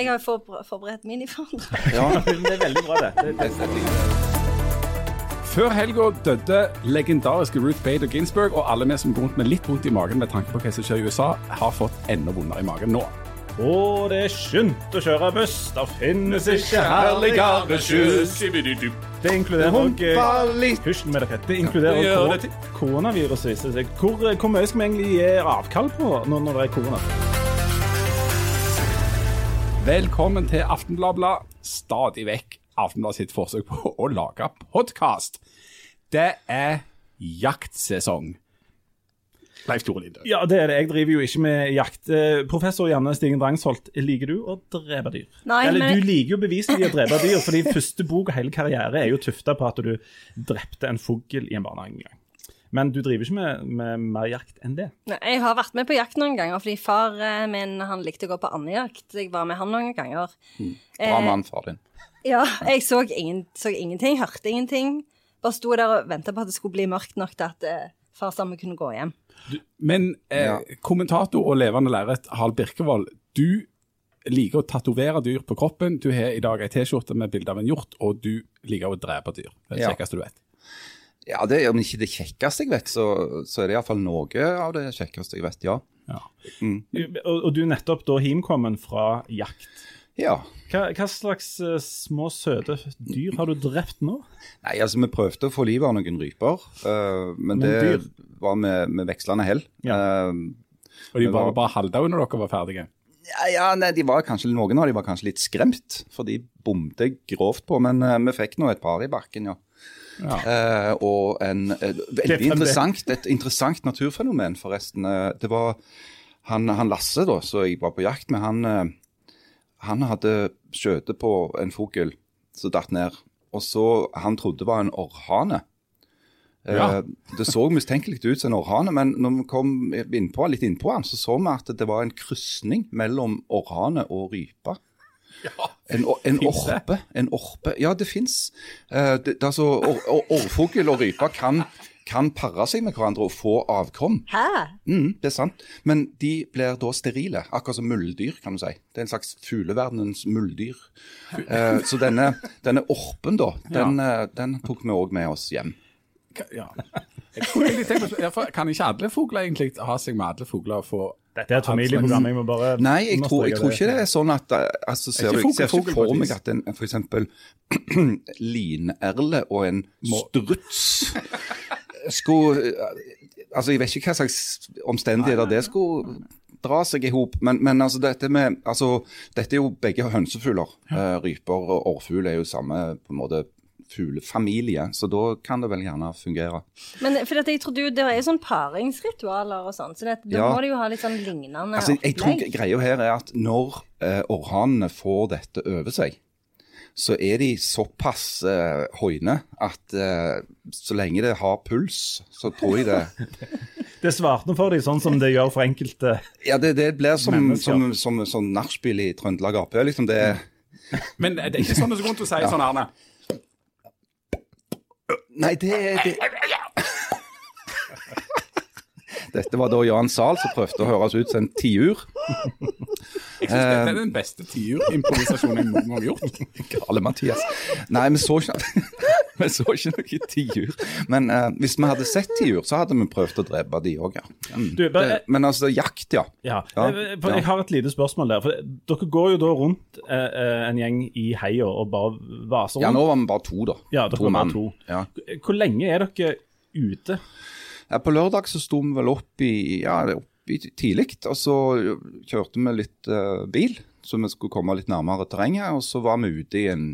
Jeg har jo min i forandring. Ja, Det er veldig bra, det. det, det. Før helga døde legendariske Ruth Bader Ginsburg, og alle vi som går rundt med litt vondt i magen med tanke på hva som skjer i USA, har fått enda vondere i magen nå. Og det er skynt å kjøre buss, Da finnes ikke herligere skyss. Det inkluderer òg. Hysj med dere. Det inkluderer kor- koronaviruset. viser seg. Hvor, hvor mye skal vi egentlig gi avkall på når, når det er korona? Velkommen til Aftenbladet. Stadig vekk Aftenbladet sitt forsøk på å lage podkast. Det er jaktsesong. Leif Tore Linde. Ja, det er det. Jeg driver jo ikke med jakt. Eh, Professor Janne Stigen Drangsholt, liker du å drepe dyr? Nei, Eller men- du liker jo beviselig å drepe dyr, fordi første bok og hele karriere er jo tufta på at du drepte en fugl i en barnehage en gang. Men du driver ikke med, med mer jakt enn det. Nei, Jeg har vært med på jakt noen ganger, fordi far eh, min han likte å gå på andejakt. Jeg var med han noen ganger. bra mann, far din. Ja, jeg så, ingen, så ingenting, hørte ingenting. Bare sto der og venta på at det skulle bli mørkt nok til at eh, far sammen kunne gå hjem. Men eh, Ja. kommentator og levende lerret Harald Birkevold, du liker å tatovere dyr på kroppen. Du har i dag ei T-skjorte med bilde av en hjort, og du liker å drepe dyr. Det er det Ja. kjekkeste du vet. Ja, det om ikke det kjekkeste jeg vet, så, så er det iallfall noe av det kjekkeste jeg vet, ja. Ja. Og, og du er nettopp da hjemkommen fra jakt. Ja. Hva, hva slags uh, små, søte dyr har du drept nå? Nei, altså vi prøvde å få livet av noen ryper, uh, men Noen det dyr? var med, med vekslende hell. Ja. Uh, Og de var- bare halvdaue når dere var ferdige. ja, ja nei, de var kanskje, noen av de var kanskje litt skremt, for de bomte grovt på, men vi fikk nå et par i bakken, ja. Ja. Eh, og en eh, veldig er interessant, et interessant naturfenomen, forresten. Eh, det var han, han Lasse, da, så jeg var på jakt med, han, han hadde skjøtet på en fugl som datt ned, og så han trodde var en orrhane. Ja. Det så mistenkelig ut som en orrhane, men når vi kom innpå, litt innpå han, så så vi at det var en krysning mellom orrhane og rype. En, en orpe. En orpe. Ja, det fins. altså, or, or, orrfugl og rype kan, kan pare seg med hverandre og få avkom. Hæ? Mm, det er sant. Men de blir da sterile, akkurat som muldyr, kan du si. Det er en slags fugleverdenens muldyr. Eh, så denne, denne orpen, da, den, ja. den tok vi òg med oss hjem. Ja. Jeg jeg, for Kan ikke alle fugler egentlig ha seg med alle fugler og få Dette er et familieprogram. Jeg må bare Nei, jeg tror, jeg tror ikke det er sånn at eh, altså, ser fugl- ser ikke for meg at en f.eks. eksempel linerle og en struts skulle eh, Altså, jeg vet ikke hva slags omstendigheter det skulle dra seg i hop, men, men altså, dette med Altså, dette er jo begge hønsefugler. Ja. ryper og orrfugl er jo samme på en måte fuglefamilie, så da kan det vel gjerne fungere. Men for at jeg trodde jo det er jo sånn paringsritualer og sånn, så det, da Ja. må de jo ha litt sånn lignende Altså, jeg tror opplegg. greia her er at når eh, orrhanene får dette over seg, så er de såpass eh, hoine at eh, så lenge det har puls, så tror jeg det Det svartner for dem, sånn som det gjør for enkelte. Ja, det, det blir som, som, som, som nachspiel i Trøndelag Ap. Liksom det Men det er ikke sånn det går rundt å si sånn, Arne. Nei, det, det Dette var da Jan Zahl som prøvde å høres ut som en tiur. Jeg synes Dette er den beste tiurimprovisasjonen jeg noen gang har gjort. Gale Mathias. Nei, vi så ikke, vi så ikke noe tiur. Men uh, hvis vi hadde sett tiur, så hadde vi prøvd å drepe de òg, ja. Mm. Du, bare- det, men altså, jakt, ja. Ja, Ja, eh, for. Jeg har et lite spørsmål der. For Dere går jo da rundt eh, eh, en gjeng i heia og bare vaser Ja, nå var vi bare to, da. Ja, dere var bare to. Ja. Hvor lenge er dere ute? Ja, På lørdag så sto vi vel opp i, ja, opp i tidlig, og så kjørte vi litt uh, bil, så vi skulle komme litt nærmere terrenget. Og så var vi ute i en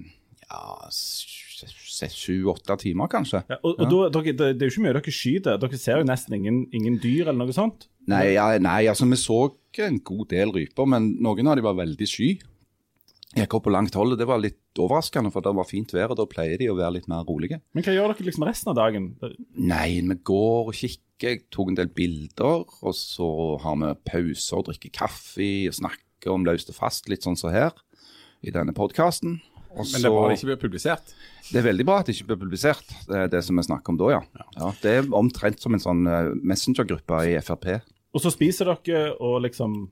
ja, sju-åtte timer, kanskje. Ja, og og da, dere, det, det er jo ikke mye dere skyter. Dere ser jo nesten ingen, ingen dyr eller noe sånt. Nei, ja, nei, altså vi så en god del ryper, men noen av de var veldig sky. Gikk opp på langt hold, og det var litt overraskende, for det var fint vær, og da pleier de å være litt mer rolige. Men hva gjør dere liksom resten av dagen? Nei, vi går og kikker, jeg tok en del bilder, og så har vi pauser drikker kaffe og snakker om løst og fast, litt sånn som her, i denne podkasten. Men det er bra det ikke blir publisert. Det er veldig bra at det ikke blir publisert, det, er det som vi snakker om da, ja. ja. Det er omtrent som en sånn eh, messengergruppe i Frp. Og så spiser dere og liksom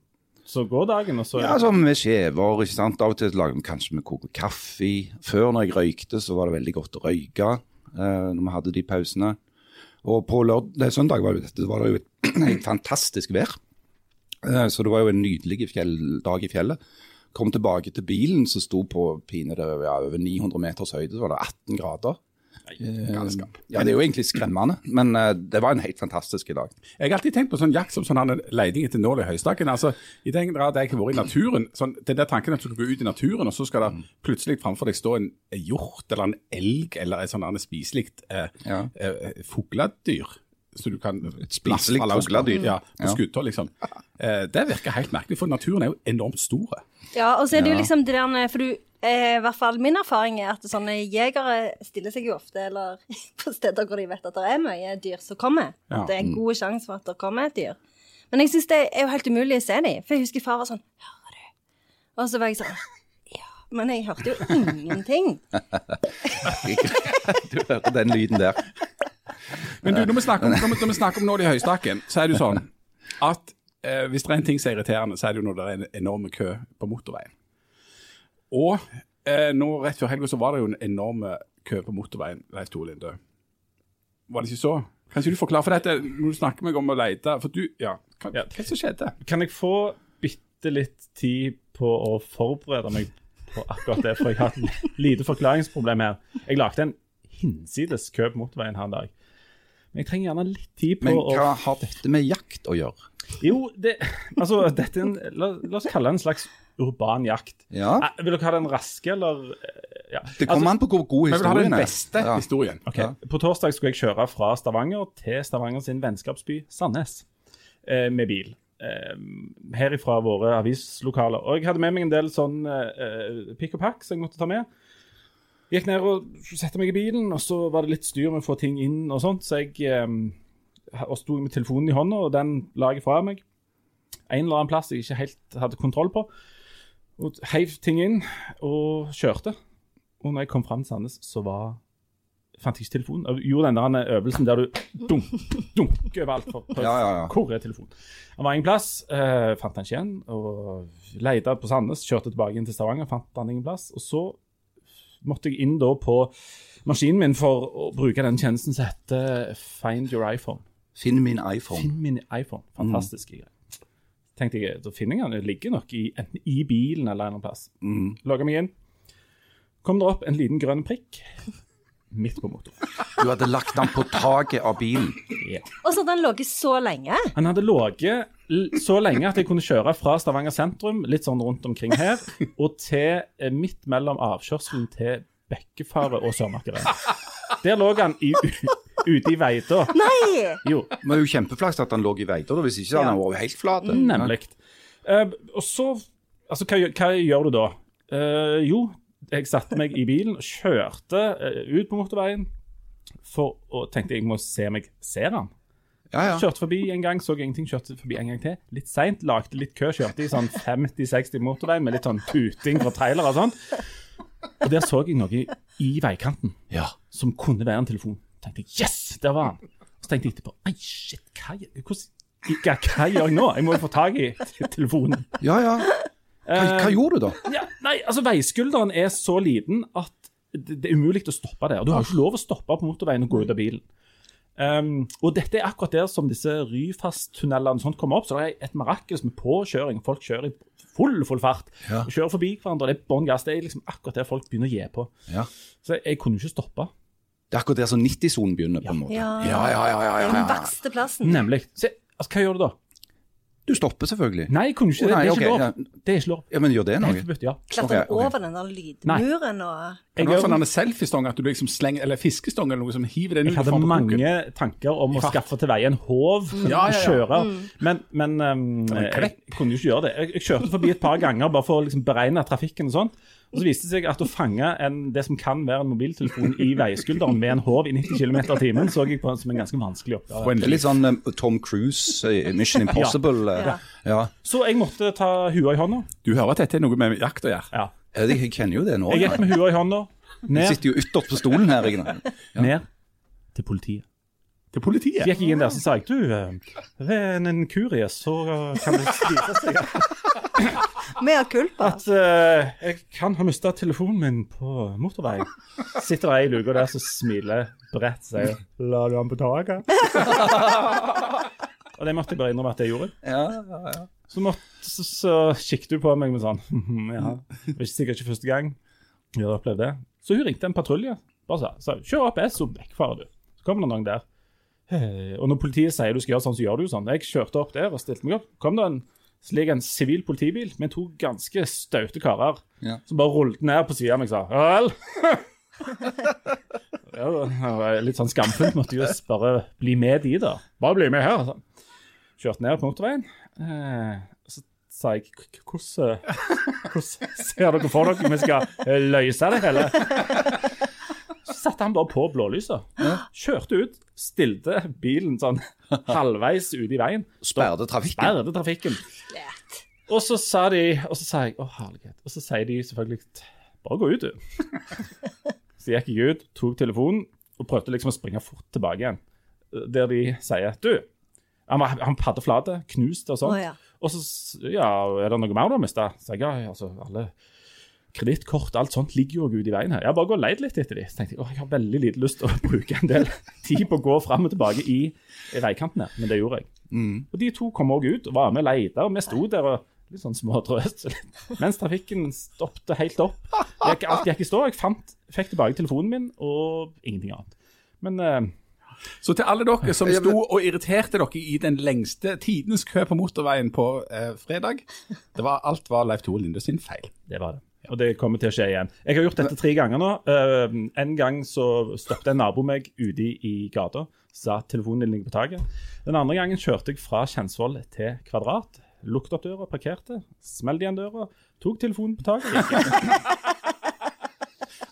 så går dagen, og så Ja, altså med skjever, ikke sant. Av og til lager vi kanskje vi koker kaffe. Før når jeg røykte, så var det veldig godt å røyke eh, når vi hadde de pausene. Og på lørdag, søndag var det, det var det jo et et fantastisk vær. Eh, så det var jo en nydelig fjell, dag i fjellet. Kom tilbake til bilen som sto på pinede ja, over 900 meters høyde, så var det 18 grader. Galskap. Ja, det er jo egentlig skremmende, men eh, det var en helt fantastisk dag. Jeg har alltid tenkt på sånn jakt som sånn leiding etter nål i høystakken. Altså, I den grad jeg har vært i naturen, sånn, den der tanken at du skal gå ut i naturen, og så skal det plutselig framfor deg stå en hjort eller en elg eller et sånt spiselig eh, Ja. eh, fugledyr. Så du kan spiselig løs på. fugledyr. Ja, på Ja. skuddhold, liksom. Eh, det virker helt merkelig, for naturen er jo enormt stor. Ja, og så er det jo liksom det der For du eh, I hvert fall min erfaring er at sånne jegere stiller seg jo ofte eller på steder hvor de vet at det er mye dyr som kommer. Ja. Det er en god sjanse for at det kommer et dyr. Men jeg syns det er jo helt umulig å se dem. For jeg husker far var sånn Hører du? Og så var jeg sånn Ja. Men jeg hørte jo ingenting. Du hører den lyden der. Men du, når vi snakker om, når vi, når vi snakker om nål i høystakken, så er det jo sånn at eh, hvis det er en ting som er irriterende, så er det jo når det er en enorm kø på motorveien. Og eh, nå rett før helga så var det jo en enorm kø på motorveien, Leif Tore Linde. Var det ikke så? Kan ikke du forklare for dette når du snakker meg om å lete? For du, ja, hva, Ja. hva som skjedde? Kan jeg få bitte litt tid på å forberede meg på akkurat det, for jeg har et lite forklaringsproblem her. Jeg lagde en hinsides kø på motorveien her en dag. Men jeg trenger gjerne litt tid på Men å hva har dette med jakt å gjøre? Jo, det, altså, dette er en, la, la oss kalle det en slags urban jakt. Ja, Eh, Vil dere ha den raske, eller eh, ja. Det kommer an på hvor god Vi vil ha den historien er. beste Ja. historien. Ok, Ja. På torsdag skulle jeg kjøre fra Stavanger til Stavanger sin vennskapsby Sandnes eh, med bil. Eh, herifra våre avislokaler. Og jeg hadde med meg en del sånn eh, pick og pack som jeg måtte ta med. Gikk ned og satte meg i bilen, og så var det litt styr med å få ting inn og sånt, så jeg eh, og sto med telefonen i hånda, og den la jeg fra meg. En eller annen plass jeg ikke helt hadde kontroll på. Og heiv ting inn og kjørte. Og når jeg kom fram til Sandnes, så var fant jeg ikke telefonen. Jeg gjorde den der øvelsen der du dunk, dunker overalt. For, for, Ja, ja, ja. Hvor er telefonen? Han var ingen plass. eh, fant han ikke igjen. Og leita på Sandnes. Kjørte tilbake inn til Stavanger. Fant han ingen plass. Og så måtte jeg inn da på maskinen min for å bruke den tjenesten som heter Find your iPhone. Finn min iPhone. Finn min iPhone. Fantastiske greier. Tenkte jeg, Da finner jeg den. Den ligger nok i, enten i bilen eller en annen plass. Mm. Logger meg inn. Kom det opp en liten grønn prikk midt på motoren. Du hadde lagt den på taket av bilen. Og så hadde han ligget så lenge. Han hadde ligget så lenge at jeg kunne kjøre fra Stavanger sentrum, litt sånn rundt omkring her, og til eh, midt mellom avkjørselen til Bekkefaret og Sørmarkedet. Der lå han i, ute i veita. Nei! Jo, Det var jo kjempeflaks at han lå i Veita, hvis ikke hadde han vært helt flat. nemlig. Uh, og så Altså, hva, hva gjør du da? Uh, jo, jeg satte meg i bilen og kjørte uh, ut på motorveien for, og tenkte jeg må se om jeg ser han. Ja, ja. Kjørte forbi en gang, så ingenting. Kjørte forbi en gang til. Litt seint, lagde litt kø. Kjørte i sånn 50-60 motorvei med litt sånn tuting fra trailere og sånn. Og der så jeg noe i, i veikanten ja. som kunne være en telefon. Tenkte jeg, yes, der var han. Så tenkte jeg etterpå Ei, shit, hva, hvordan, hva, hva gjør jeg nå? Jeg må jo få tak i telefonen. ja, ja. Hva, hva gjorde du da? Ja, nei, altså Veiskulderen er så liten at det, det er umulig å stoppe der. Du har jo ikke lov å stoppe på motorveien og gå ut av bilen. Um, og dette er akkurat der som disse Ryfast-tunnelene og sånt kommer opp. Så det er et marakel med påkjøring. Folk kjører i full full fart. Ja. Kjører forbi hverandre. Det er bånn gass. Det er liksom akkurat der folk begynner å gi på. Ja. Så jeg kunne jo ikke stoppe. Det er akkurat der som 90-sonen begynner, på en måte. Ja. ja, ja. ja, ja, Den ja. verste plassen. Nemlig. Se, altså, hva gjør du da? Du stopper selvfølgelig. Nei, jeg kunne ikke det. nei, Det er ikke lov. Det er ikke lov. Ja, Men gjør det noe? forbudt, ja. Klatrer Ok, ok. over den der lydmuren og Jeg, har ha sånn selfiestong at du liksom slenger, eller fiskestong eller noe som hiver den jeg hadde mange tanker om å skaffe til veie en håv Ja, ja, ja. kjøre, men, men um, jeg, jeg kunne jo ikke gjøre det. Jeg, jeg kjørte forbi et par ganger bare for å liksom beregne trafikken og sånt. Og så viste det seg at å fange en, det som kan være en mobiltelefon i veiskulderen med en håv i 90 km i timen, så jeg på som en ganske vanskelig oppgave. Og en Det er litt sånn um, Tom Cruise, eh, Mission Impossible. eh, Ja. ja. Så jeg måtte ta hua i hånda. Du hører at dette er noe med jakt å gjøre? Ja. Jeg, kjenner jo det nå. Jeg gikk med hua i hånda, ned, sitter jo ytterst på stolen her. Jeg. ned til politiet. Til politiet? Så gikk jeg inn der så sa jeg, du, eh, ved en kurie så kan det spise seg Mea culpa. at eh, jeg kan ha mista telefonen min på motorveien. Sitter ei i luka der som smiler bredt og sier 'la du han på taket'? og det måtte jeg bare innrømme at jeg gjorde. Ja, ja, ja. Så, måtte, så, så kikket hun på meg med sånn «Mhm, Ja, det er sikkert ikke første gang vi hadde opplevd det. Så hun ringte en patrulje. Bare sa, sa 'kjør APS så vekk fra du'. Så kommer det noen der. Og når politiet sier du skal gjøre sånn, så gjør du jo sånn. Jeg kjørte opp der og stilte meg opp. Kom det en slik en sivil politibil med to ganske staute karer Ja. som bare rullet ned på sida av meg og sa 'ja vel'. litt sånn skamfullt. Måtte jo bare bli med de, da. Bare bli med her. Kjørte ned på motorveien. Eh, så sa jeg "K- k- hvordan, hvordan ser dere for dere vi skal eh, løse det hele? Så satte han bare på blålyset. Kjørte ut, stilte bilen sånn halvveis ute i veien. Sperrede trafikken. Sperrede trafikken. Og så sa de Og så sa jeg å herlighet. Og så sier de selvfølgelig bare gå ut, du. Så gikk jeg ut, tok telefonen og prøvde liksom å springe fort tilbake igjen. Der de sier du, han var han paddeflate, knust og sånn. Å, ja. Og så ja, er det noe mer du har mista? Så jeg ja, altså alle kredittkort, alt sånt ligger jo ute i veien her. Jeg har bare gått og leid litt etter de. Så tenkte jeg å, jeg har veldig lite lyst til å bruke en del tid på å gå fram og tilbake i, i veikanten her, men det gjorde jeg. Og de to kom òg ut og var med og leide, og vi sto der og litt sånn smådrøst. Mens trafikken stoppet helt opp. Jeg, alt gikk i stå. Jeg fant, fikk tilbake telefonen min og ingenting annet. Men eh, Så til alle dere som sto og irriterte dere i den lengste tidens kø på motorveien på eh, fredag, det var, alt var Leif Tore Linde sin feil. Det var det. Og det kommer til å skje igjen. Jeg har gjort dette tre ganger nå. Uh, en gang så stoppet en nabo meg ute i, gata. Sa telefonen din ligger på taket. Den andre gangen kjørte jeg fra Kjensvoll til Kvadrat. Lukket opp døra, parkerte. Smelt igjen døra. Tok telefonen på taket.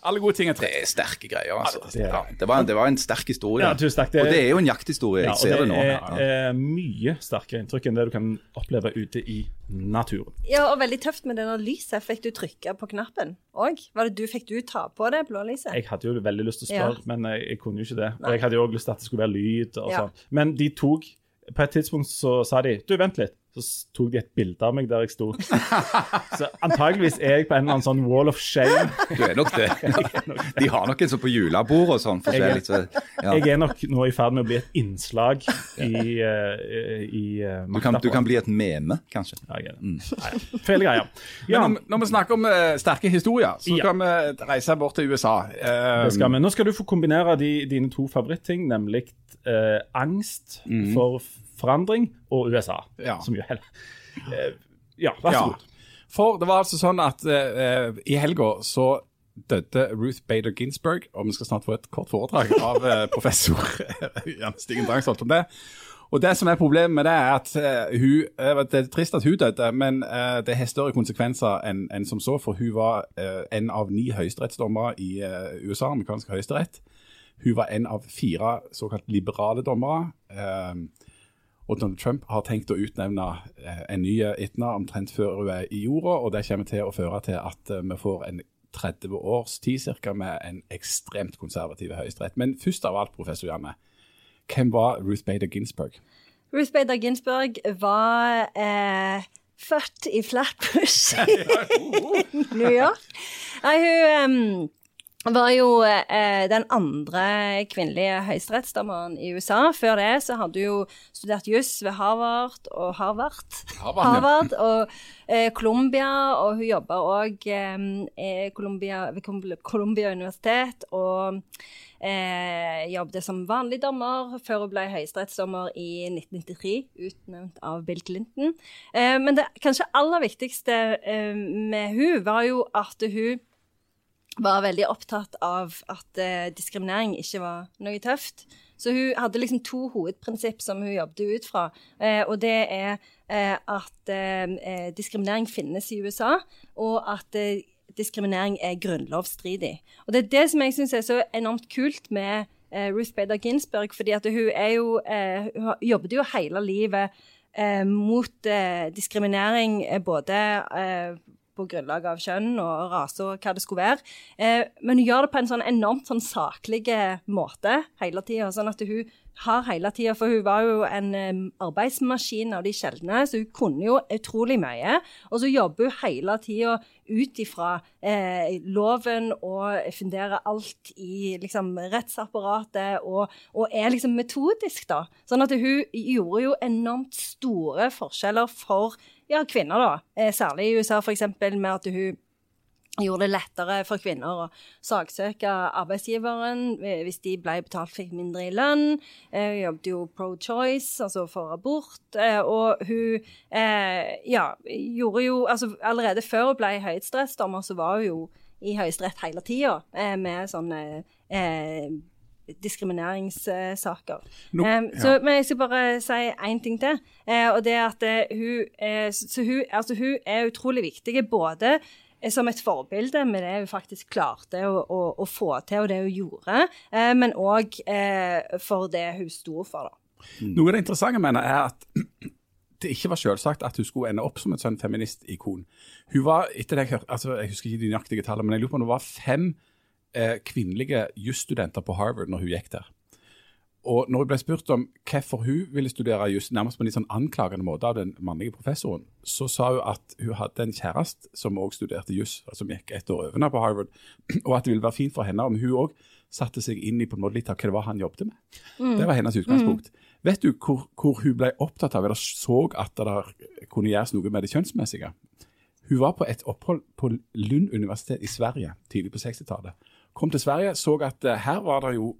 Alle gode ting er tre. Det er sterke greier, altså. det er- Ja, det, var, det var en sterk historie. Ja, tusen takk. Det- Og det er jo en jakthistorie. Ja, Jeg ser det nå. Det er eh, mye sterkere inntrykk enn det du kan oppleve ute i naturen. Ja, og veldig tøft med det der lyset. Fikk du trykke på knappen òg? Var det du, fikk du ta på det blå lyset? Jeg hadde jo veldig lyst til å Ja. spørre, men jeg, jeg kunne jo ikke det. Og jeg hadde jo også lyst til at det skulle være lyd og Ja. sånn. Men de tok På et tidspunkt så sa de Du, vent litt. Så tok de et bilde av meg der jeg sto. Så antageligvis er jeg på en eller annen sånn wall of shame. Du er nok det. De har nok en sånn på julebord og sånn. forskjellig. Så, ja. Jeg er nok nå i ferd med å bli et innslag i, uh, i uh, du, kan, du kan bli et meme, kanskje. Ja, jeg er det. Mm. Feil greier. Ja, når, når vi snakker om uh, sterke historier, så Ja. kan vi reise bort til USA. Eh, det skal vi. Nå skal du få kombinere de, dine to favorittting, nemlig eh, angst for forandring og USA. Ja. Som jo heller eh, Ja, vær så god. For det var altså sånn at uh, i helga så døde Ruth Bader Ginsburg, og vi skal snart få et kort foredrag av uh, professor Jan Stigen Drangsholt om det. Og det som er problemet med det, er at uh, hun Det er trist at hun døde, men det har større konsekvenser enn en som så, for hun var en av ni høyesterettsdommere i USA, amerikansk høyesterett. Hun var en av fire såkalt liberale dommere. Eh, og Donald Trump har tenkt å utnevne eh, en ny Itna omtrent før hun er i jorda, og det kommer til å føre til at eh, vi får en 30 års tid cirka, med en ekstremt konservativ høyesterett. Men først av alt, professor Janne, hvem var Ruth Bader Ginsburg? Ruth Bader Ginsburg var eh, født i Flatbush i New York. Nei, hun em, var jo eh, den andre kvinnelige høyesterettsdommeren i USA. Før det så hadde hun jo studert juss ved Harvard og Harvard. Harvard. Harvard og eh, Columbia, og hun jobba òg eh, Columbia, ved Col- Columbia universitet. Og eh, jobbet som vanlig dommer før hun ble høyesterettsdommer i 1993, utnevnt av Bill Clinton. Eh, men det kanskje aller viktigste eh, med hun var jo at hun var veldig opptatt av at eh, diskriminering ikke var noe tøft. Så hun hadde liksom to hovedprinsipp som hun jobbet ut fra. Eh, og det er eh, at eh, eh, diskriminering finnes i USA, og at eh, diskriminering er grunnlovsstridig. Og det er det som jeg syns er så enormt kult med Ruth Bader Ginsburg, fordi at hun er jo Hun jobbet jo hele livet mot diskriminering, både på grunnlag av kjønn og rase og hva det skulle være. Eh, men hun gjør det på en sånn enormt sånn saklig måte hele tida. Sånn at hun, har hele tida For hun var jo en um, arbeidsmaskin av de sjeldne, så hun kunne jo utrolig mye. Og så jobber hun hele tida ut ifra eh, loven og funderer alt i liksom, rettsapparatet og, og, er liksom metodisk, da. Sånn at hun gjorde jo enormt store forskjeller for ja, kvinner, da. Eh, særlig i USA, f.eks. med at hun gjorde det lettere for kvinner å saksøke arbeidsgiveren eh, hvis de ble betalt fikk mindre i lønn. Hun eh, jobbet jo pro-choice, altså for abort. Og hun ja, gjorde jo Altså allerede før hun ble høyesterettsdommer, så var hun jo i Høyesterett hele tida med sånne diskrimineringssaker. No, um, så, Men jeg skal bare si én ting til. Uh, og det er at uh, hun, uh, hun, altså, hun, er utrolig viktig både som et forbilde med det hun faktisk klarte å, å, å få til, og det hun gjorde, eh, men òg eh, for det hun sto for. da. Mm. Noe av det interessante mener er at det ikke var selvsagt at hun skulle ende opp som et sånn feministikon. Hun var, etter det jeg altså jeg husker ikke de nøyaktige tallene, men jeg lurer på om det var fem eh, kvinnelige jusstudenter på Harvard når hun gikk der. Og når hun ble spurt om hvorfor hun ville studere juss, nærmest på en litt sånn anklagende måte av den mannlige professoren, så sa hun at hun hadde en kjæreste som også studerte juss, som gikk et år over på Harvard, og at det ville være fint for henne om hun òg satte seg inn i på en måte litt av hva det var han jobbet med. Mm. Det var hennes utgangspunkt. Mm. Vet du hvor, hvor, hun ble opptatt av, eller så at det kunne gjøres noe med det kjønnsmessige? Hun var på et opphold på Lund universitet i Sverige tidlig på 60-tallet. Kom til Sverige, så at uh, her var det jo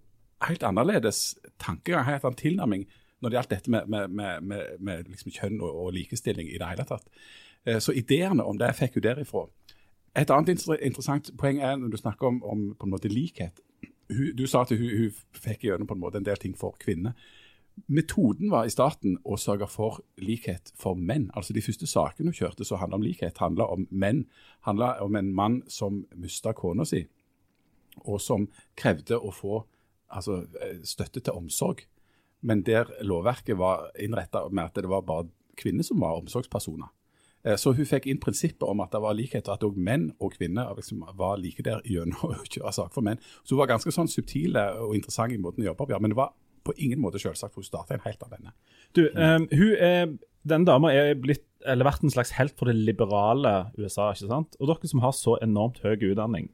helt annerledes tankegang, helt annen tilnærming når det gjaldt dette med, med, med, med liksom kjønn og, og, likestilling i det hele tatt. Eh, så ideene om det fikk hun derifra. Et annet interessant poeng er når du snakker om, om på en måte likhet. Hun, du sa at hun, hun fikk gjennom på en måte en del ting for kvinner. Metoden var i starten å sørge for likhet for menn. Altså De første sakene hun kjørte som handla om likhet, handla om menn. Handla om en mann som mista kona si, og som krevde å få altså, eh, støtte til omsorg. Men der lovverket var innretta med at det var bare kvinner som var omsorgspersoner. Eh, så hun fikk inn prinsippet om at det var likhet, og at òg menn og kvinner liksom var like der gjennom å kjøre sak for menn. Så hun var ganske sånn subtil og interessant i måten å jobbe på. Men det var på ingen måte selvsagt, for hun starta en helt av denne. Du, um, hun er, Denne dama er blitt, eller vært en slags helt for det liberale USA. ikke sant? Og dere som har så enormt høy utdanning,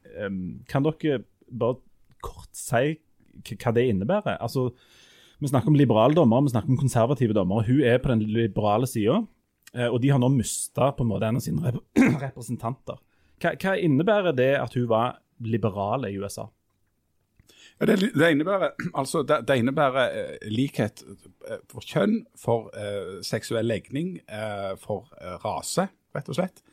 kan dere bare kort si hva det innebærer. Altså, Vi snakker om liberale dommere, vi snakker om konservative dommere. Hun er på den liberale sida, eh, og de har nå mista en av sine rep representanter. Hva, hva, innebærer det at hun var liberal i USA? Det, det, innebærer, altså, det, det innebærer eh, likhet eh, for kjønn, for uh, seksuell legning, uh, for uh, rase, rett og slett.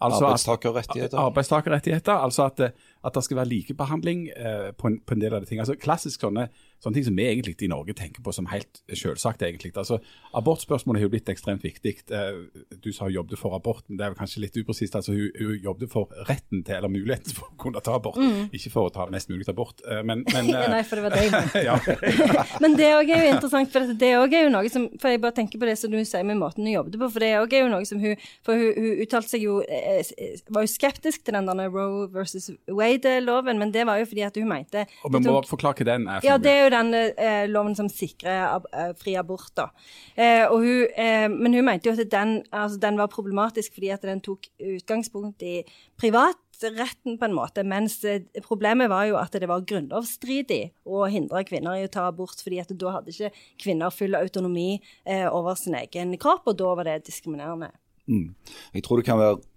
Altså arbeidstakerrettigheter. arbeidstakerrettigheter. Altså at, at, det skal være likebehandling eh, på, en, på, en, del av de tingene. Altså klassisk sånne, sånne, ting som vi egentlig i Norge tenker på som helt selvsagt. egentlig. Altså Abortspørsmålet har jo blitt ekstremt viktig. Eh, du sa hun jobbet for aborten, det er vel kanskje litt upresist. Altså hun, hun jobbet for retten til, eller muligheten for å kunne ta abort, mm. ikke for å ta mest mulig abort. Eh, men, men eh, Nei, for det var det ja. Men det òg er jo interessant, for det òg er jo noe som For jeg bare tenker på det som du sier med måten hun jobbet på, for det òg er jo noe som hun For hun, hun uttalte seg jo eh, Eh, var jo skeptisk til den der Roe versus Wade-loven, men det var jo fordi at hun mente Og Vi må forklare hva den er. ja, det er jo den eh, loven som sikrer ab eh, fri abort. da. Eh, hun, eh, men hun mente jo at den, altså, den, var problematisk fordi at den tok utgangspunkt i privatretten, på en måte, mens eh, problemet var jo at det var grunnlovsstridig å hindre kvinner i å ta abort, fordi at da hadde ikke kvinner full autonomi over sin egen kropp, og da var det diskriminerende. Mm. Jeg tror det kan være Eh,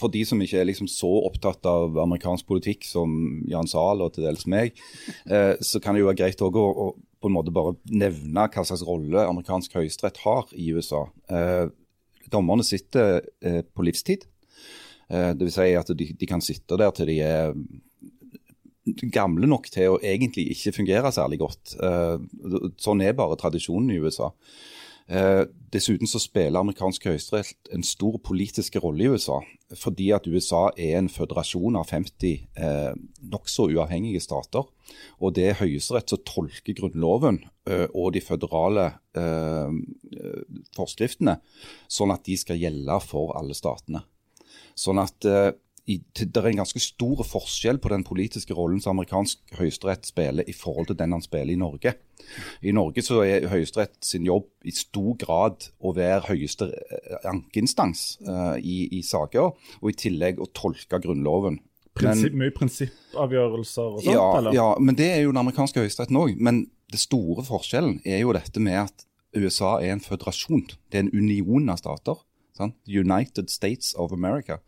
for de som ikke er liksom så opptatt av amerikansk politikk som Jan Zahl og til dels meg, eh, så kan det jo være greit å, å, på en måte bare nevne hva slags rolle amerikansk høyesterett har i USA. Eh, dommerne sitter på livstid. Det vil si at de, de kan sitte der til de er gamle nok til å egentlig ikke fungere særlig godt. Sånn er bare tradisjonen i USA. Eh, dessuten så spiller amerikansk høyesterett en stor politisk rolle i USA. Fordi at USA er en føderasjon av 50 eh, nokså uavhengige stater. Og det er Høyesterett som tolker Grunnloven eh, og de føderale eh, forskriftene, sånn at de skal gjelde for alle statene. Sånn at eh, det er en ganske stor forskjell på den politiske rollen som amerikansk høyesterett spiller i forhold til den han spiller i Norge. I Norge så er Høyesterett sin jobb i stor grad å være høyeste eh, ankeinstans uh, i, i saker, og i tillegg å tolke Grunnloven. Prinsipp, mye prinsippavgjørelser og sånt, ja, eller? ja, men det er jo den amerikanske høyesteretten òg. Men det store forskjellen er jo dette med at USA er en føderasjon. Det er en union av stater. Sant? United States of America.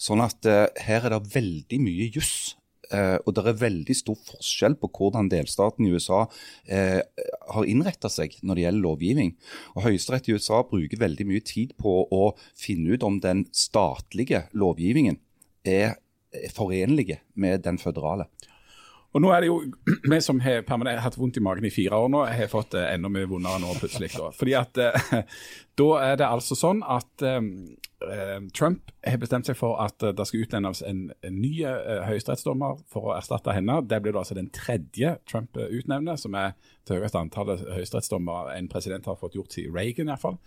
Sånn at eh, her er det veldig mye juss. eh, og det er veldig stor forskjell på hvordan delstaten i USA eh, har innretta seg når det gjelder lovgivning. Og Høyesterett i USA bruker veldig mye tid på å finne ut om den statlige lovgivningen er forenlige med den føderale. Og nå er det jo, Vi som har hatt vondt i magen i fire år nå, har fått det enda mye vondere nå plutselig. Da. Fordi at eh, Da er det altså sånn at eh, eh, Trump har bestemt seg for at eh, det skal utnevnes en, en ny uh, høyesterettsdommer for å erstatte henne. Det blir da altså den tredje Trump eh, utnevner, som er det høyeste antallet høyesterettsdommere en president har fått gjort siden Reagan. i hvert fall.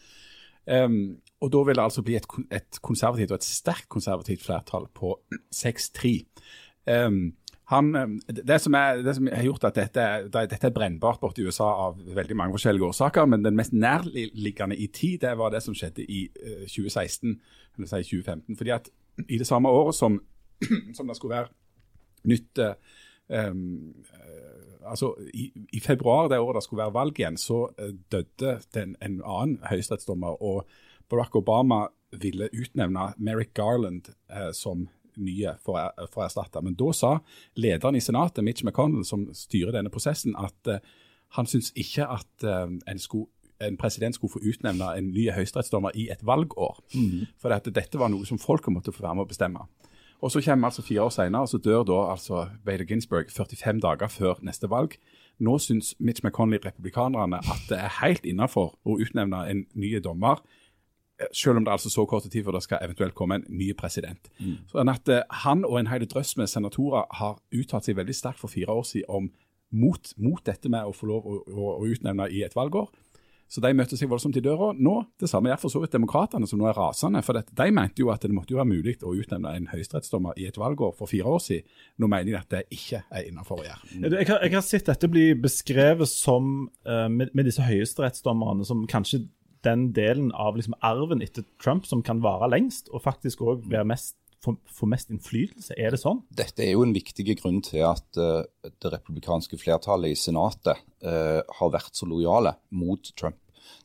Um, og Da vil det altså bli et, et konservativt og et sterkt konservativt flertall på 6-3. Um, han, um, det, som er, det som har gjort at dette, det, dette er brennbart borte i USA av veldig mange forskjellige årsaker, men den mest nærliggende i tid det var det som skjedde i eh, 2016, eller si 2015. fordi at i det samme året som, som det skulle være nytt eh, um, eh, altså i, I februar det året det skulle være valg igjen, så eh, døde den, en annen høyesterettsdommer. Og Barack Obama ville utnevne Merrick Garland eh, som nye for, for å erstatte. Men da sa lederen i Senatet, Mitch McConnell, som styrer denne prosessen, at eh, han syns ikke at eh, en, skulle, en president skulle få utnevne en ny høyesterettsdommer i et valgår. For at dette var noe som folket måtte få være med å bestemme. Og så kommer altså fire år senere, og så dør da altså Bader Ginsburg 45 dager før neste valg. Nå syns Mitch McConnell, republikanerne, at det er helt innafor å utnevne en ny dommer, selv om det er altså så kort tid før det skal eventuelt komme en ny president. Sånn at eh, Han og en hel drøss med senatorer har uttalt seg veldig sterkt for fire år siden om mot, mot dette med å få lov å, å, å utnevne i et valgår. Så de møtte seg voldsomt i døra. Nå, det samme gjør for så vidt demokratene, som nå er rasende. For det, de mente jo at det måtte jo være mulig å utnevne en høyesterettsdommer i et valgår for fire år siden. Nå mener de at det ikke er innafor å gjøre. Jeg har, jeg har sett dette bli beskrevet som, uh, med, med disse høyesterettsdommerne, som kanskje den delen av liksom arven etter Trump som kan vare lengst, og faktisk òg få mest innflytelse. Er det sånn? Dette er jo en viktig grunn til at uh, det republikanske flertallet i Senatet uh, har vært så lojale mot Trump.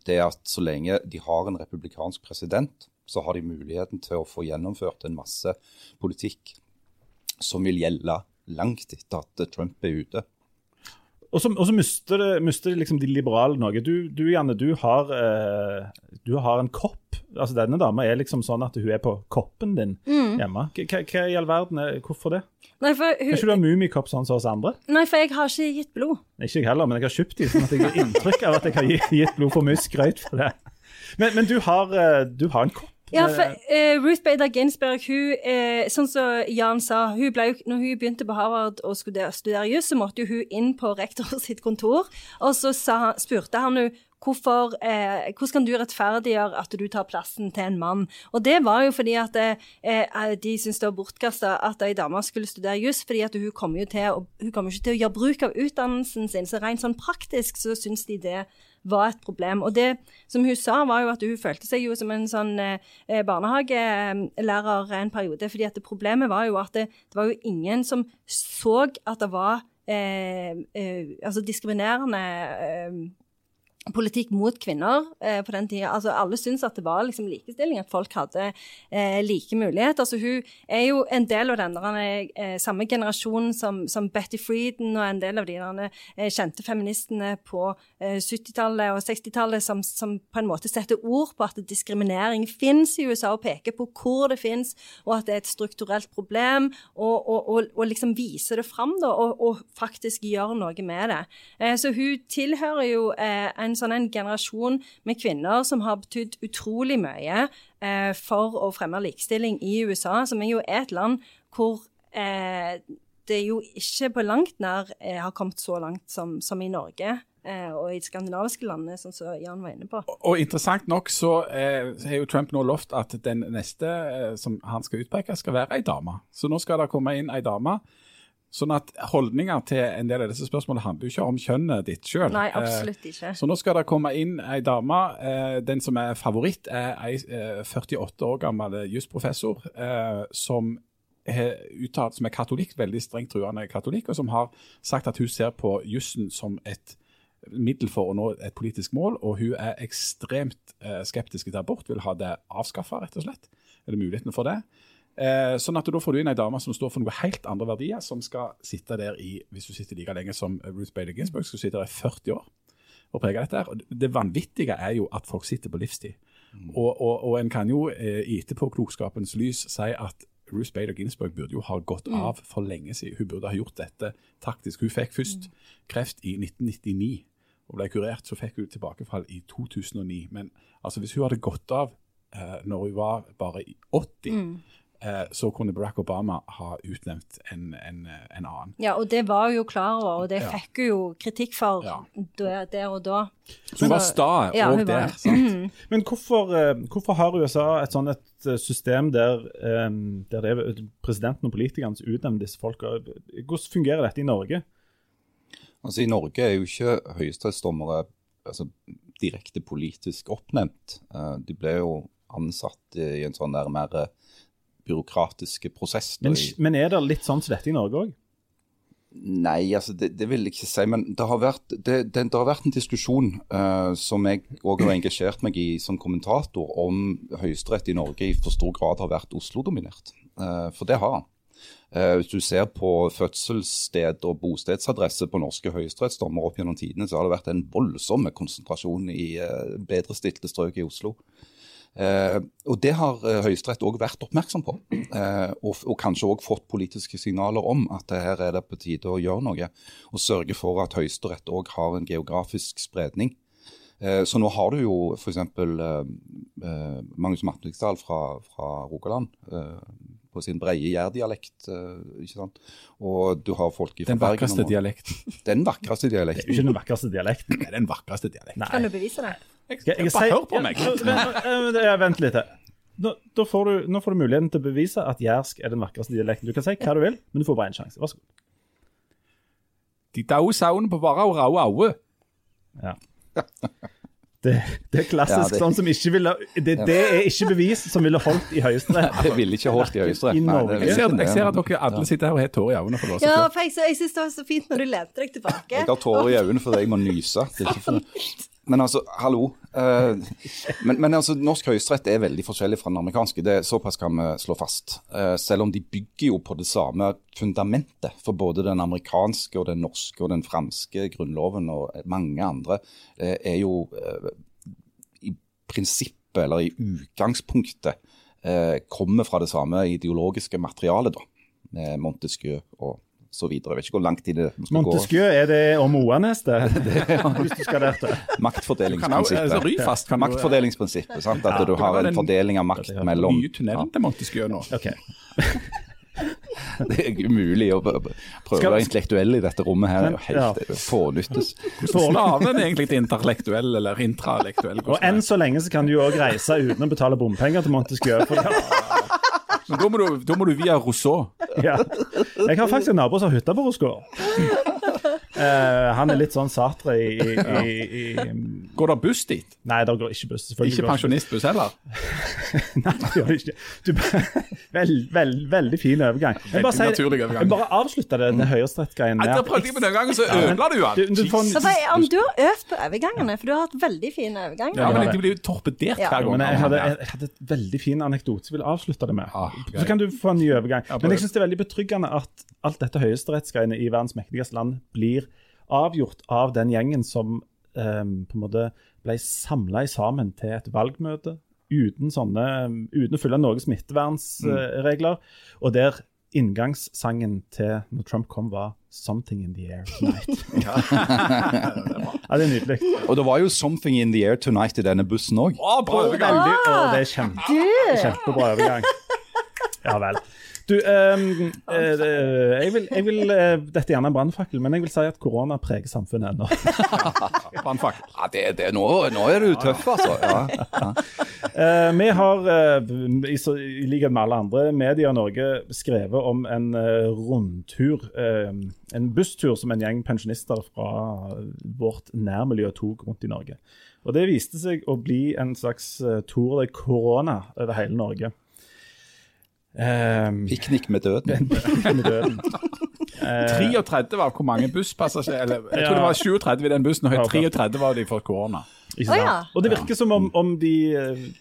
Det er at så lenge de har en republikansk president, så har de muligheten til å få gjennomført en masse politikk som vil gjelde langt etter at Trump er ute. Og så, mister, mister liksom de liberale noe. Du, du Janne, du har, eh, du har en kopp. Altså Denne dama er liksom sånn at hun er på koppen din hjemme. Hva, i all verden er, Hvorfor det? Nei for, Kan ikke du ha mummikopp sånn som oss andre? nei, for jeg har ikke gitt blod. Ikke jeg heller, men jeg har kjøpt de, sånn at jeg har inntrykk av at jeg har gitt blod for mye skrøyt for det. Men, men du, har, eh, du har en kopp. Ja, for uh, Ruth Bader Ginsburg, hun, uh, sånn som Jan sa, hun ble når hun begynte på Harvard og studere, studere juss, så måtte hun inn på rektor sitt kontor, og så sa, spurte han jo hvorfor, eh, hvordan kan du rettferdiggjøre at du tar plassen til en mann? Og det var jo fordi at eh, eh, de syntes det var bortkasta at ei dame skulle studere juss, fordi at hun kommer jo til, å- hun kom ikke til å gjøre bruk av utdannelsen sin, så rent sånn praktisk så syns de det var et problem. Og det som hun sa, var jo at hun følte seg jo som en sånn eh, barnehagelærer en periode. fordi at problemet var jo at det, det var jo ingen som så at det var eh, eh, altså diskriminerende eh, politikk mot kvinner eh, på den tida. Altså, alle syntes at det var liksom likestilling, at folk hadde eh, like muligheter. Altså, hun er jo en del av den eh, samme generasjonen som, som Betty Frieden og en del av de der, eh, kjente feministene på eh, 70-tallet og 60-tallet som, som på en måte setter ord på at diskriminering finnes i USA, og peker på hvor det finnes, og at det er et strukturelt problem, og, og, og, og liksom viser det fram da, og, faktisk gjør noe med det. Eh, så hun tilhører jo eh, en sånn en generasjon med kvinner som har betydd utrolig mye eh, for å fremme likestilling i USA, som er jo et land hvor eh, det jo ikke på langt nær eh, har kommet så langt som, som i Norge. Eh, og i de skandinaviske landene, som så Jan var inne på. Og interessant nok så eh, har jo Trump nå lovt at den neste eh, som han skal utpeke, skal være ei dame. Så nå skal det komme inn ei dame. Sånn at holdninger til en del av disse spørsmålene handler jo ikke om kjønnet ditt sjøl. Nei, absolutt ikke. Så nå skal det komme inn ei dame. Eh, den som er favoritt, er ei eh, 48 år gammel jusprofessor eh, som er uttalt, som er katolikk, veldig strengt truende katolikk, og som har sagt at hun ser på jussen som et middel for å nå et politisk mål, og hun er ekstremt eh, skeptisk til abort, vil ha det avskaffa, rett og slett. Er det muligheten for det? Eh, sånn at Da får du inn ei dame som står for noe helt andre verdier, som skal sitte der i hvis du sitter like lenge som Ruth Bader Ginsburg, skal sitte der i 40 år og prege dette. her. Det vanvittige er jo at folk sitter på livstid. Og, og, og en kan jo eh, klokskapens etterpåklokskapens lys si at Ruth Bader Ginsburg burde jo ha gått av for lenge siden. Hun burde ha gjort dette taktisk. Hun fikk først kreft i 1999 og ble kurert. Så fikk hun tilbakefall i 2009. Men altså, hvis hun hadde gått av eh, når hun var bare i 80, eh, så kunne Barack Obama ha utnevnt en, en, eh, en annen. Ja, og det var hun jo klar over, og det Ja. fikk hun jo kritikk for Ja. der, der og da. Så hun var sta Ja, òg hun der. sant? Men hvorfor, eh, hvorfor har USA et sånn et eh, system der, eh, der det er presidenten og politikerne som utnevner disse folka? Hvordan fungerer dette i Norge? Altså I Norge er jo ikke høyesterettsdommere altså, direkte politisk oppnevnt. Eh, de ble jo ansatt i en sånn der mer eh, byråkratiske prosess. Men, men er det litt sånn som dette i Norge òg? Nei, altså det, det vil jeg ikke si. Men det har vært, det, det, har vært en diskusjon uh, som jeg òg har engasjert meg i som kommentator, om Høyesterett i Norge i for stor grad har vært Oslo-dominert. Uh, for det har han. Uh, hvis du ser på fødselssted og bostedsadresse på norske høyesterettsdommer opp gjennom tidene, så har det vært en voldsom konsentrasjon i uh, bedrestilte strøk i Oslo. Eh, og Det har uh, Høyesterett òg vært oppmerksom på, eh, og, og kanskje òg fått politiske signaler om at det her er det på tide å gjøre noe. Og sørge for at Høyesterett òg har en geografisk spredning. Eh, så nå har du jo f.eks. Eh, uh, Magnus Matviksdal fra, fra Rogaland. eh, på sin breie jærdialekt. Ikke sant? Og du har folk fra Den vakreste dialekten. Den vakreste Det er jo ikke den vakreste dialekten. Det er den vakreste dialekten. Nei. Kan du bevise det? Skal jeg Bare si- hør på meg. Ja, vent, litt. Nå, da får du, nå får du muligheten til å bevise at jærsk er den vakreste dialekten. Du kan si hva du vil, men du får bare én sjanse. Vær så god. De daue sauene på bare og rau aue. Ja. Det, det er klassisk Ja, det- sånn som ikke ville det, det er ikke bevis som ville holdt i Høyesterett. Det ville ikke holdt i Høyesterett. Jeg ser, jeg ser at dere alle sitter her og har tårer i øynene. for Ja, for jeg, så- jeg syns det var så fint når du lente deg tilbake. Jeg har tårer i øynene fordi jeg må nyse. Det er ikke for... Men altså, hallo. Uh, men, men altså, norsk høyesterett er veldig forskjellig fra den amerikanske. det er Såpass kan vi slå fast. Uh, selv om de bygger jo på det samme fundamentet for både den amerikanske og den norske og den franske grunnloven og mange andre, uh, er jo i prinsippet, eller i utgangspunktet, kommer fra det samme ideologiske materialet, da. Med Montesquieu og så videre. Jeg vet ikke hvor lang tid det skal gå. Er det om Oanes, det? Hvis du skal der til. Kan også, altså, Maktfordelingsprinsippet. Ryfast kan du- Maktfordelingsprinsippet, sant? At du har en fordeling av makt mellom Nye tunnel til Montesquieu nå. Okay. Det er umulig å prøve Skal- å være intellektuell i dette rommet her. Det er Ja. helt ja. fånyttes. Hvordan staver en egentlig til intellektuell eller intralektuell? Og enn så lenge så kan du jo òg reise uten å betale bompenger til Montesquieu. For, Men da må, du, da må du via Rousseau. ja. Jeg har faktisk en nabo som har hytte på Rosgård. Eh, han er litt sånn Sartre i, i, i, i Går det buss dit? Nei, det går ikke buss. Ikke pensjonistbuss heller? Nei, det gjør det ikke. Du, veld, veld, veldig fin overgang. Jeg bare, sier, overgang. jeg bare avslutter det, det høyesterettsgreien Nei, der prøvde jeg med den gangen, så ødela du Du, den. du får, Så for, du har øvd på overgangene, for du har hatt veldig fine overganger. Ja, Ja, men de blir jo torpedert Ja. hver gang. men jeg hadde, jeg hadde et veldig fin anekdote som jeg vil avslutte det med. Ah, Så kan du få en ny overgang. Men jeg syns det er veldig betryggende at alt dette høyesterettsgreiene i verdens mektigste land blir avgjort av den gjengen som eh, på en måte ble samla sammen til et valgmøte uten, sånne, uten å følge noen smittevernregler, og der inngangssangen til når Trump kom, var 'Something in the Air Tonight'. ja, det er nydelig. Og det var jo 'Something in the Air Tonight' i denne bussen òg. Overgang! Det er kjempe, kjempebra overgang. Ja vel. Du, um, eh, jeg vil, jeg vil eh, Dette er gjerne en brannfakkel, men jeg vil si at korona preger samfunnet ennå. Brannfakkel. Ja, det, det, nå, nå er du tøff, altså. Ja. Eh, vi har, eh, i, så- i likhet med alle andre medier i Norge, skrevet om en eh, rundtur. eh, en busstur som en gjeng pensjonister fra vårt nærmiljø tok rundt i Norge. Og Det viste seg å bli en slags uh, tour de corona over hele Norge. Um, Piknik med døden. med døden. Eh, 33 var hvor mange busspassasjerer Jeg jeg Ja. tror det var 37 i den bussen, og Ja, 33 var de for korona. Sant? ja. Og det virker som om, om de,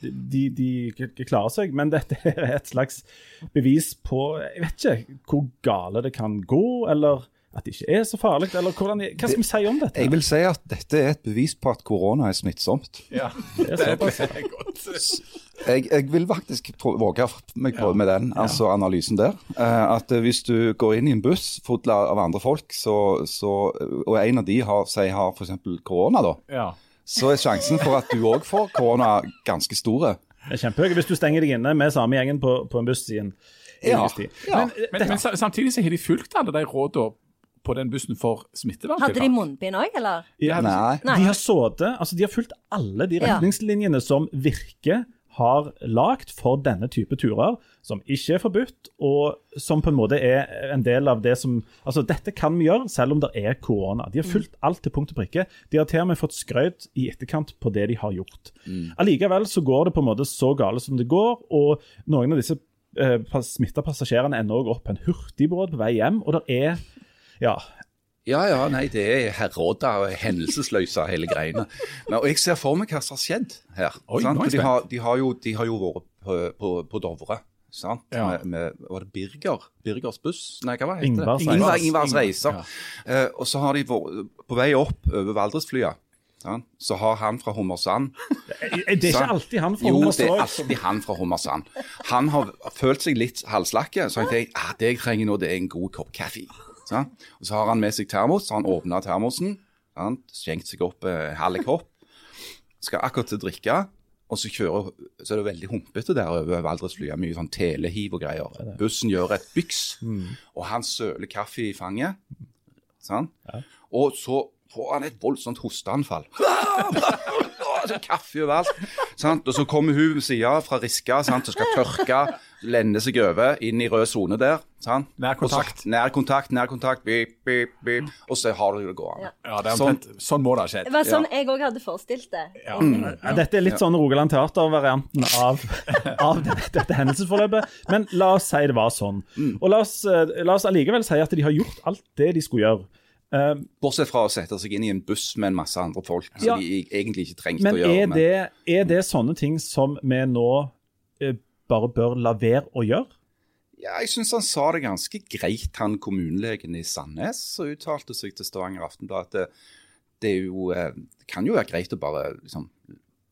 de, de de, klarer seg, men dette er et slags bevis på Jeg vet ikke hvor gale det kan gå, eller at det ikke er så farlig. Eller hvordan, hva skal vi si om dette? Jeg vil si at dette er et bevis på at korona er smittsomt. Ja, Det er det er godt. Jeg, jeg vil faktisk våge meg på med den altså analysen der. Eh, at eh, hvis du går inn i en buss full av andre folk, så, så, og en av de har, sier har f.eks. korona, da, Ja. så er sjansen for at du òg får korona ganske store. Det er kjempehøy hvis du stenger deg inne med samme gjengen på, på en buss i en Ja, tid. ja. Men, eh, Men, men samtidig så har de fulgt alle de rådene på den bussen for smitteverntiltak. Hadde de munnbind òg, eller? ja, de, Nei. De har sittet Altså, de har fulgt alle de Ja. retningslinjene som Virke har lagt for denne type turer, som ikke er forbudt, og som på en måte er en del av det som Altså, dette kan vi gjøre selv om det er korona. De har fulgt alt til punkt og prikke. De har til og med fått skrøyt i etterkant på det de har gjort. Allikevel så går det på en måte så gale som det går, og noen av disse eh, smitta passasjerene ender også opp på en hurtigbåt på vei hjem, og det er ja, Ja, ja, nei, det er herråda og hendelsesløse hele greiene. Men, og jeg ser for meg hva som har skjedd her. Oi, de, har, de, har jo, de har jo vært på, på, på Dovre. Sant? Ja. Med, med, var det Birger? Birgers buss? Nei, hva var det? Ingvars Ingvar, Reiser. Ja. Eh, og så har de vært på vei opp over Valdresflya. Så har han fra Hummersand Det er ikke alltid han fra Hummersand. Jo, det er alltid han fra Hummersand. Han har følt seg litt halvslakke, så jeg tenkte ah, det jeg trenger nå, det er en god kopp kaffe. Sant? Og Så har han med seg termos, så har han åpna termosen, sant? skjenkt seg opp eh, halv kopp. Skal akkurat til å drikke, og så, kjører, så er det veldig humpete der over Valdresflya. Mye sånn telehiv og greier. Bussen gjør et byks, og han søler kaffe i fanget. Sant? Og så får han et voldsomt hosteanfall. Kaffe overalt. Sant? Og så kommer hun ved sida fra Riska sant? og skal tørke, lende seg over inn i rød sone der. Sant? Nær kontakt. Så, nær kontakt, nær kontakt, bip, bip, bip, Og så har du det gående. Ja, det er Sånn- sånn må det ha skjedd. Det var sånn jeg òg hadde forestilt det. Ja, dette er litt sånn Rogaland Teater-varianten av, av dette, dette hendelsesforløpet. Men la oss si det var sånn. Og la oss, eh, la oss allikevel si at de har gjort alt det de skulle gjøre. Uh, Bortsett fra å sette seg inn i en buss med en masse andre folk som de egentlig ikke trengte å gjøre. Men er det sånne ting som vi nå eh, bare bør la være å gjøre? Ja, jeg syns han sa det ganske greit, han kommunelegen i Sandnes, som uttalte seg til Stavanger Aftenblad at det, det, er jo, eh, det kan jo være greit å bare liksom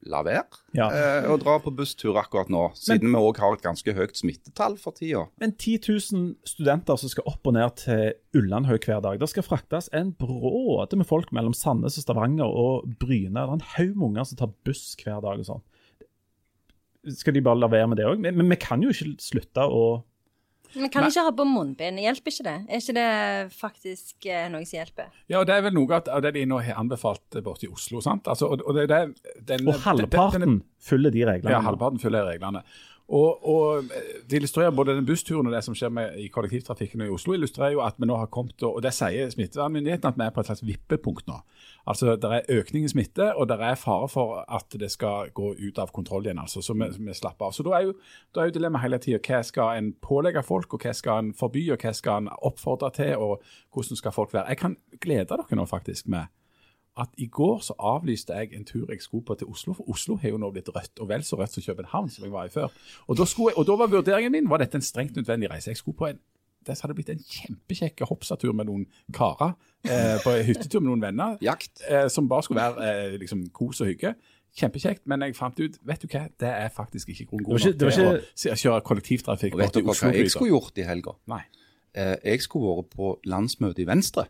la være Ja. eh, å dra på busstur akkurat nå, siden vi òg har et ganske høyt smittetall for tida. Men 10 000 studenter som skal opp og ned til Ullandhaug hver dag. Det skal fraktes en bråte med folk mellom Sandnes og Stavanger og Bryne. Det er en haug med unger som tar buss hver dag og sånn. Skal de bare la være med det òg? Men, men vi kan jo ikke slutte å Men kan ikke ha på munnbind. Hjelper ikke det? Er ikke det faktisk eh, noe som hjelper? Ja, og Det er vel noe av det de nå har anbefalt borte i Oslo. sant? Altså, og, og, det, det, den, Og halvparten den- den- følger de reglene. Ja, halvparten følger reglene. Og, og det illustrerer både den bussturen og det som skjer med, i kollektivtrafikken i Oslo, illustrerer jo at vi nå har kommet, og det sier smittevernmyndighetene, at vi er på et slags vippepunkt nå. Altså, Det er økning i smitte, og det er fare for at det skal gå ut av kontroll igjen. altså, Så vi, vi slapper av. Så Da er jo, da er jo dilemmaet hele tida hva skal en pålegge folk, og hva skal en forby, og hva skal en oppfordre til, og hvordan skal folk være. Jeg kan glede dere nå faktisk med at i går så avlyste jeg en tur jeg skulle på til Oslo, for Oslo har jo nå blitt rødt, og vel så rødt som København, som jeg var i før. Og da, jeg, og da var vurderingen min var dette en strengt nødvendig reise. Jeg skulle på en det hadde blitt en kjempekjekk hoppsatur med noen karer, eh, på en hyttetur med noen venner, Jakt. eh, som bare skulle være eh, liksom kos og hygge. Kjempekjekt, men jeg fant ut vet du hva, det er faktisk ikke grunn god Det var ikke- nok til å kjøre kollektivtrafikk Og vet Oslo. hva jeg skulle gjort i helga? Nei. Eh, jeg skulle vært på landsmøte i Venstre.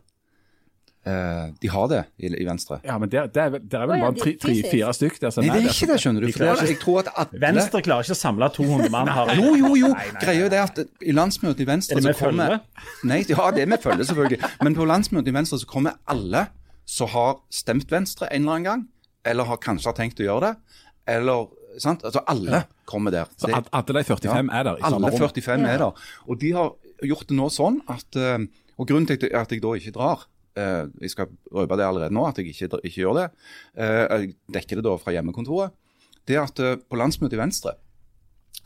Eh, de har det i, i Venstre. Ja, men der, der, det er vel oh, ja, bare de- tre- tre- fysisk. fire stykk der som Nei, det er ikke det, skjønner du. De det er, jeg tror at alle Venstre klarer ikke å samle 200 mann. har... Jo, jo, jo. Greia er det at i landsmøtet i Venstre Er det med kommer følge? Nei, ja, det er med følge, selvfølgelig. Men på landsmøtet i Venstre så kommer alle som har stemt Venstre en eller annen gang, eller har kanskje har tenkt å gjøre det, eller sant? Altså alle kommer der. Så Det- alle de 45 er der i alle 45 er der. Og de har gjort det nå sånn at eh, Og grunnen til at jeg da ikke drar eh, Jeg skal røpe det allerede nå, at jeg ikke, ikke gjør det. eh, jeg dekker det da fra hjemmekontoret. Det er at eh, på landsmøtet i Venstre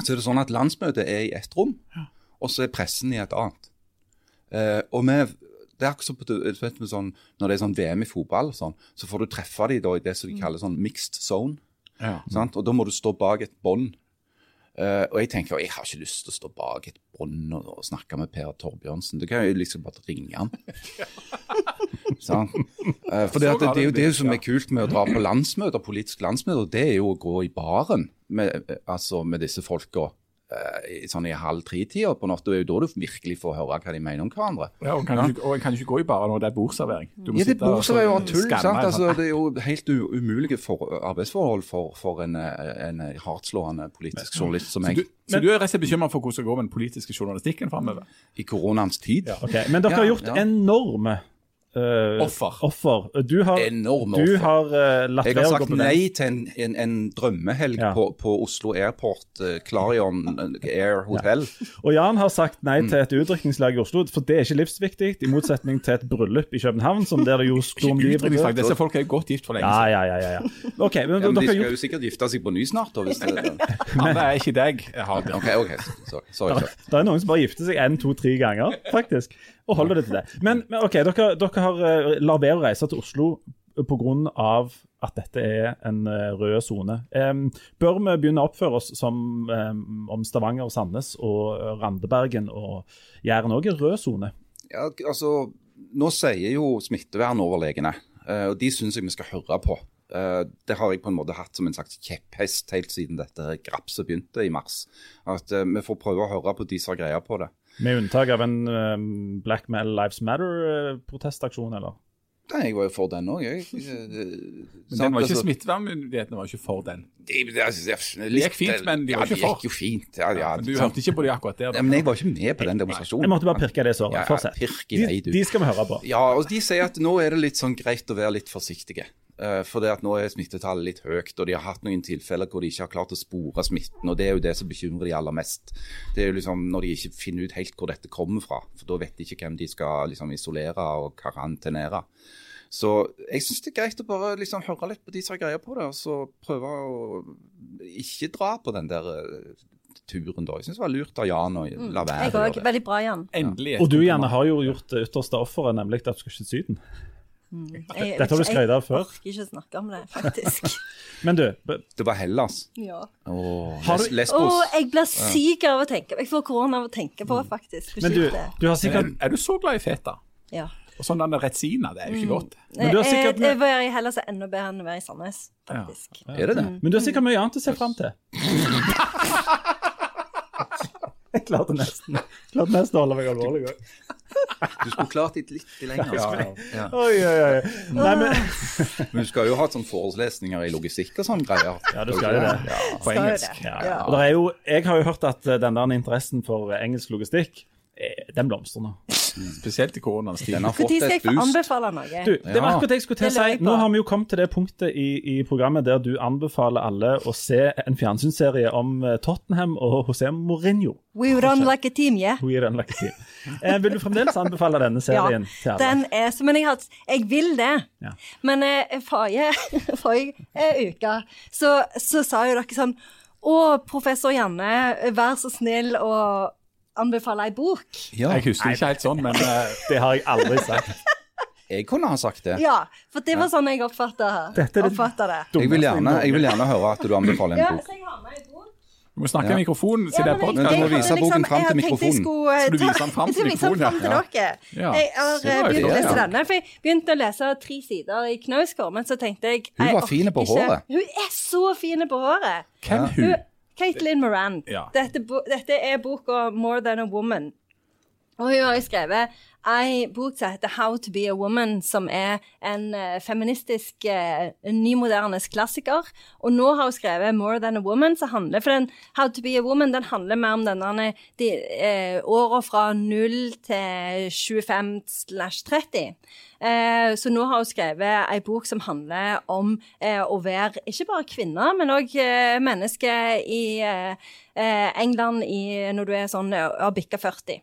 så er det sånn at landsmøtet er i ett rom, og så er pressen i et annet. Eh, og vi det er akkurat som sånn, Når det er sånn VM i fotball, sånn, så får du treffe dem i det som de kaller sånn mixed zone. Ja. Sant? Og da må du stå bak et bånd. Eh, og jeg tenker jeg har ikke lyst til å stå bak et bånd og, og snakke med Per Torbjørnsen. Du kan jo liksom bare ringe han. sånn. uh, for det, at det, det, er jo det som er kult med å dra på landsmøter, politisk landsmøter, det er jo å gå i baren med, eh, altså med disse folka. Eh, sånn i halv tre-tida på natta. Det er jo da du virkelig får høre hva de mener om hverandre. Ja, og, kan ikke, og kan ikke gå i bare når det er bordservering. Ja, det og er så tull. sant? Altså, det er jo helt umulige for, arbeidsforhold for, for en, en hardtslående politisk journalist som du, så du er rett og slett bekymra for hvordan det går med den politiske journalistikken framover? i koronaens tid. Ok, Men dere har gjort ja. enorme eh, Offer. offer. Du har, Enorme du offer. har uh, Jeg har sagt nei til en, en, en drømmehelg Ja. på, på Oslo Airport, uh, Clarion Air Hotel. Og Jan har sagt nei Mm. til et utdrikningslag i Oslo, for det er ikke livsviktig, i motsetning til et bryllup i København, som der det jo sto om livet. Disse folk er jo godt gift for lenge siden. ja, ja. ja, ja. Okay, men, Ja, men de skal jo sikkert gifte seg på ny snart. Da, hvis det, Alle er ikke deg. Jeg har det. Okay, okay. sorry. sorry, sorry. Det er noen som bare gifter seg én, to, tre ganger, faktisk. Og holder det til det. Men, men OK, dere, dere har uh, lar være å reise til Oslo pga. at dette er en eh, rød sone. Um, bør vi begynne å oppføre oss som um, om Stavanger, Sandnes og eh, Randebergen og Jæren òg er rød sone? Ja, altså, nå sier jo smittevernoverlegene, eh, og de syns jeg vi skal høre på. Eh, Det har jeg på en måte hatt som en slags kjepphest helt siden dette grapset begynte i mars. At eh, vi får prøve å høre på de som har greia på det. Med unntak av en um, Black Male Lives Matter-protestaksjon, eller? Nei, jeg var jo for den òg, jeg. Eh, Men den var ikke Smittevernmyndighetene var ikke for den. Det, de, de, Det gikk fint, men de var ja, ikke det for. gikk jo fint. Ja, ja, Men du hørte ikke på de akkurat der. Nei, Ja, men jeg var ikke med på den demonstrasjonen. Jeg måtte bare pirke det såret. Ja, ja, Fortsett. De, de skal vi høre på. Ja, og de sier at nå er det litt sånn greit å være litt forsiktige. Eh, For det at nå er smittetallet litt høyt, og de har hatt noen tilfeller hvor de ikke har klart å spore smitten. og Det er jo det som bekymrer de aller mest. Det er jo liksom Når de ikke finner ut helt hvor dette kommer fra. For da vet de ikke hvem de skal liksom isolere og karantenere. Så jeg syns det er greit å bare liksom høre litt på de som har greie på det, og så prøve å ikke dra på den der eh, turen da. Jeg syns det var lurt av Jan å la være Jeg òg. Veldig bra, Jan. Endelig. Ja. Og du. Janne, har jo gjort det ytterste offeret, nemlig at du skal ikke til Syden. Jeg, Dette har du skrevet av før. Jeg orker ikke snakke om det, faktisk. Men du, Det var Hellas. ja. Åh, Les Lesbos. Oh, jeg blir syk av å tenke Jeg får korona av å tenke på, faktisk. men du, du har sikkert Men Er du så glad i feta? Ja. Og sånn denne Retsina, det er jo ikke godt. Men du har sikkert Eh, med- Det var i Hellas er enda bedre enn å være i Sandnes, faktisk. Er det det? Men du har sikkert mye annet å se fram til. Jeg klarte nesten klarte nesten å holde meg alvorlig. også. Du skulle klart det litt lenger. Ja. Oi, oi, oi. Nei, men Men du skal jo ha sånne forelesninger i logistikk og sånn greier. Ja, du skal jo det. På engelsk. Ja. Er jo, jeg har jo hørt at den der interessen for engelsk logistikk, eh, den blomstrer nå. Spesielt i koronaens tid. Når skal jeg få anbefale noe? Du, det var akkurat det jeg skulle til å si. Nå har vi jo kommet til det punktet i, i programmet der du anbefaler alle å se en fjernsynsserie om eh, Tottenham og José Mourinho. We run like a team, yeah. We run like a team. Eh, vil du fremdeles anbefale denne Ja, serien til alle? den er som Men jeg, har, jeg vil det. Ja. Men eh, forrige, eh, uke så, så sa jo dere sånn Å, professor Janne, vær så snill å anbefale ei bok. Ja, Jeg husker ikke helt sånn, men uh, Det har jeg aldri sagt. jeg kunne ha sagt det. Ja, for det var sånn jeg oppfatta det det. Jeg vil, gjerne, jeg vil gjerne høre at du anbefaler en bok. så jeg har med ei bok. du må snakke Ja. i mikrofonen Ja, men jeg- Men du må vise boken liksom, fram til tenkte jeg mikrofonen. skulle, Skal du viser vise den fram til mikrofonen, fram til ja? dere. Ja. Jeg har Det eh, begynt å lese ja. denne. For jeg begynte å lese tre sider i Knausgård, men så tenkte jeg Hun var fin på ikke- håret. Hun er så fin på håret. Hvem hun? Caitlin Moran. Ja. Dette, dette er boka 'More Than a Woman'. Og hun har jo skrevet ei bok som heter How to be a woman, som er en eh, feministisk, nymodernes nymoderne klassiker. Og nå har hun skrevet More than a woman, som handler For den How to be a woman den handler mer om denne de, eh, åra fra 0 til 25 slash 30. Eh, så nå har hun skrevet ei bok som handler om å være ikke bare kvinne, men òg menneske i England i, når du er sånn har bikka 40.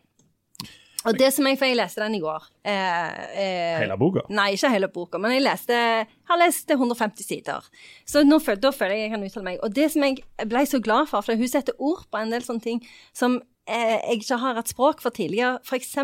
Og det som jeg, for jeg leste den i går eh, eh, Hele boka? Nei, ikke hele boka, men jeg leste, har lest 150 sider. Så nå, da føler jeg jeg kan uttale meg. Og det som jeg ble så glad for, for hun setter ord på en del sånne ting som eh, jeg ikke har hatt språk for tidligere, f.eks.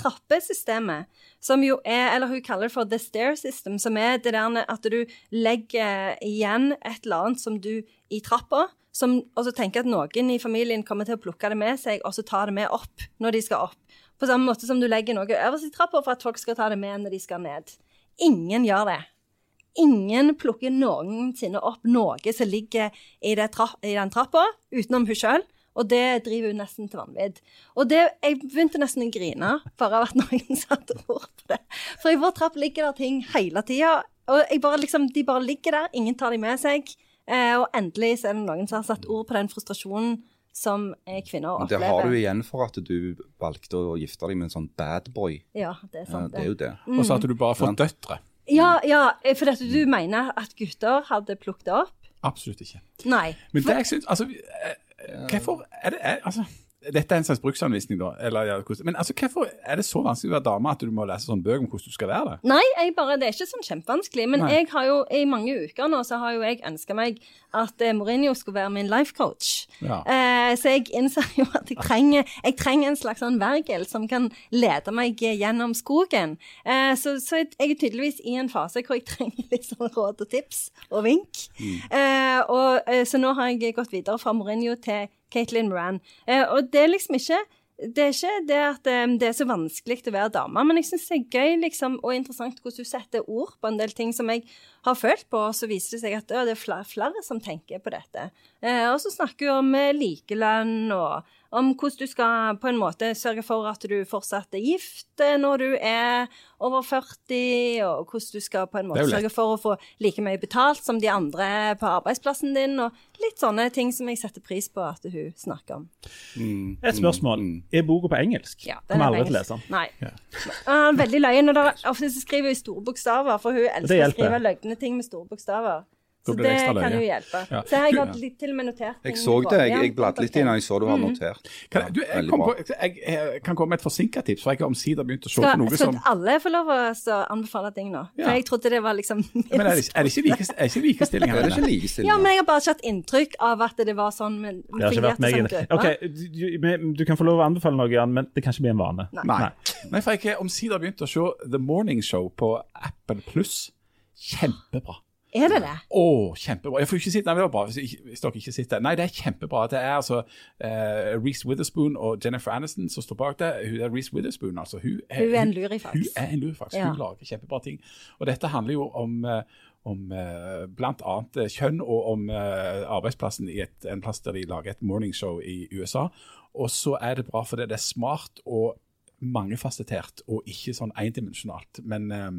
trappesystemet, som jo er Eller hun kaller det for the stair system, som er det der at du legger igjen et eller annet som du i trappa. Som, og så tenker at noen i familien kommer til å plukke det med seg og så ta det med opp når de skal opp. På samme måte som du legger noe øverst i trappa for at folk skal ta det med når de skal ned. Ingen gjør det. Ingen plukker noensinne opp noe som ligger i, tra i den trappa, utenom hun sjøl. Og det driver hun nesten til vanvidd. Og det, jeg begynte nesten å grine bare av at noen satte ord på det. For i vår trapp ligger der ting hele tida. Og bare, liksom, de bare ligger der, ingen tar de med seg. Eh, og endelig så er det noen som har satt ord på den frustrasjonen som kvinner opplever. Det har du igjen for at du valgte å gifte deg med en sånn bad boy. Ja, det er sant. det er jo det. Mm. Og så hadde du bare fått døtre. Ja, ja, for dette, du mener at gutter hadde plukket opp? Absolutt ikke. Nei. Men det jeg syns altså, eh, Hvorfor er det er, altså, dette er en slags bruksanvisning, da. Eller, ja, men altså, hvorfor er det så vanskelig å være dame at du må lese sånn bøker om hvordan du skal være det? Nei, bare, det er ikke sånn kjempevanskelig. Men Nei. jeg har jo, i mange uker nå så har jo jeg ønska meg at eh, Mourinho skulle være min life coach. Ja. Eh, så jeg innser jo at jeg trenger, jeg trenger en slags sånn vergel som kan lede meg gjennom skogen. Eh, så, så, jeg er tydeligvis i en fase hvor jeg trenger litt sånn råd og tips og vink. Mm. Eh, og, eh, så nå har jeg gått videre fra Mourinho til Caitlyn Moran. Eh, og det er liksom ikke det er ikke det at um, det er så vanskelig å være dame, men jeg syns det er gøy liksom, og interessant hvordan du setter ord på en del ting som jeg har følt på, og så viser det seg at det er flere, flere som tenker på dette. Eh, og så snakker hun om eh, likelønn og om hvordan du skal på en måte sørge for at du fortsatt er gift eh, når du er over 40, og hvordan du skal på en måte sørge for å få like mye betalt som de andre på arbeidsplassen din, og litt sånne ting som jeg setter pris på at hun snakker om. Mm. Et spørsmål. Mm. Er boka på engelsk? Ja, den Kommer aldri til å lese den. Nei. Ja. Uh, veldig løgn, og ofte skriver hun i store bokstaver, for hun elsker å skrive løgne ting med store bokstaver. Så det, det kan jo hjelpe. Ja. Så jeg har litt, til og med notert Jeg så det, jeg, jeg bladde litt i den, jeg så du har mm. notert. Kan, du, jeg, kom på, jeg, jeg, kan komme med et forsinka tips, for jeg har omsider begynt å se på noe som Skal alle få lov å anbefale ting nå? For jeg trodde det var liksom Men er det, er det ikke, like, er ikke likestilling her? Er? Ja, men jeg har bare ikke hatt inntrykk av at det var sånn. Men, det har ikke vært meg inne. Ok, du, du, kan få lov å anbefale noe, Jan, men det kan ikke bli en vane. Nei. Nei. Nei for jeg har omsider begynt å se The Morning Show på Apple Pluss. Kjempebra. Er det det? Å, kjempebra. Jeg får ikke sitte, nei, det var bra hvis, hvis dere ikke sitter. Nei, det er kjempebra. Det er altså uh, Reece Witherspoon og Jennifer Aniston som står bak det. Hun er Reece Witherspoon, altså. Hun er, hun er en lurifaks. Hun er en lurifaks. Ja. Hun lager kjempebra ting. Og dette handler jo om uh, om uh, bl.a. kjønn og om uh, arbeidsplassen i et, en plass der de lager et morningshow i USA. Og så er det bra fordi det er smart og mangefasettert og ikke sånn endimensjonalt. Men um,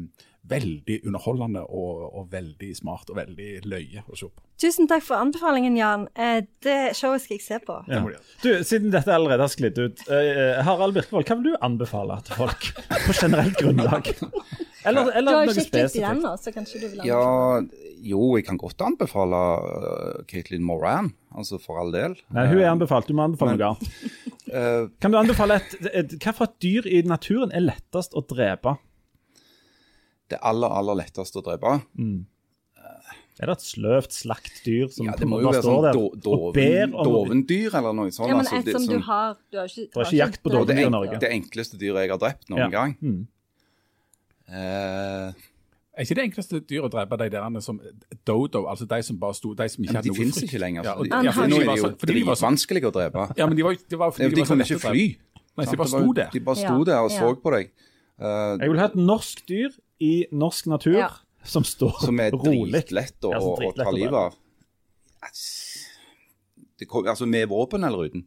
veldig underholdende og, og, veldig smart og veldig løye å se på. Tusen takk for anbefalingen, Jan. Eh, det showet skal jeg se på. Ja. Du, Siden dette allerede har sklidd ut, uh, Harald Birkevold, hva vil du anbefale til folk på generelt grunnlag? Eller, eller du har jo ikke litt i den, nå, så kanskje du vil anbefale? Ja, jo, jeg kan godt anbefale uh, Caitlin Moran, altså for all del. Nei, hun er anbefalt, du må anbefale noe annet. Uh, kan du anbefale et, et, Hvilket dyr i naturen er lettest å drepe? det aller, aller letteste å drepe. Mm. Er det et sløvt slaktdyr som ja, det må jo være sånn do, doven, dovendyr eller noe sånt. Ja, men altså, et som du har Du har ikke, du har ikke jakt på dovendyr i Norge. Det enkleste dyret jeg har drept noen ja. gang. Mm. Uh, er ikke det enkleste dyret å drepe de der som dodo, altså de som bare sto De som ikke hadde noe frykt? De finnes ikke lenger. Ja, og, ja, for nå er de jo dritvanskelige å drepe. Ja, men de var, de var, de, de, de kunne ikke fly. Nei, de bare sto der. De bare sto der og så på deg. Uh, jeg vil ha et norsk dyr i norsk natur ja. som står rolig. Som er dritlett å, ja, ta livet av. Altså, med våpen eller uten?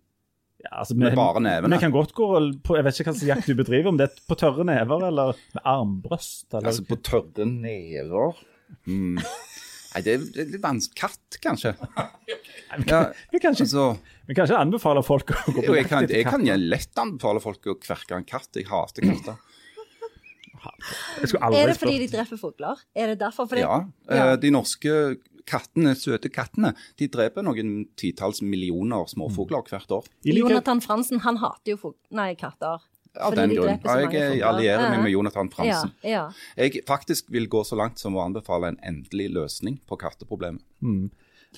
Ja, altså, Med bare nevene? Vi kan godt gå på Jeg vet ikke hva slags jakt du bedriver, om det er på tørre never eller med armbrøst. Eller, Altså på tørre never mm. Nei, det er litt vanskelig. Katt, kanskje? Ja, vi, kan ikke, altså, vi kan ikke anbefale folk å gå på jakt etter etter jeg kan lett anbefale folk å kverke en katt. Jeg hater katter. Jeg aldri Er det fordi de dreper fugler? Er det derfor? Fordi, Ja, Ja. eh, De norske kattene, søte kattene de dreper noen titalls millioner småfugler hvert år. Jonathan Fransen han hater jo fug nei, katter. Av Fordi den de grunn. Ja, jeg allierer meg med Jonathan Fransen. Ja, ja. Jeg faktisk vil gå så langt som å anbefale en endelig løsning på katteproblemet.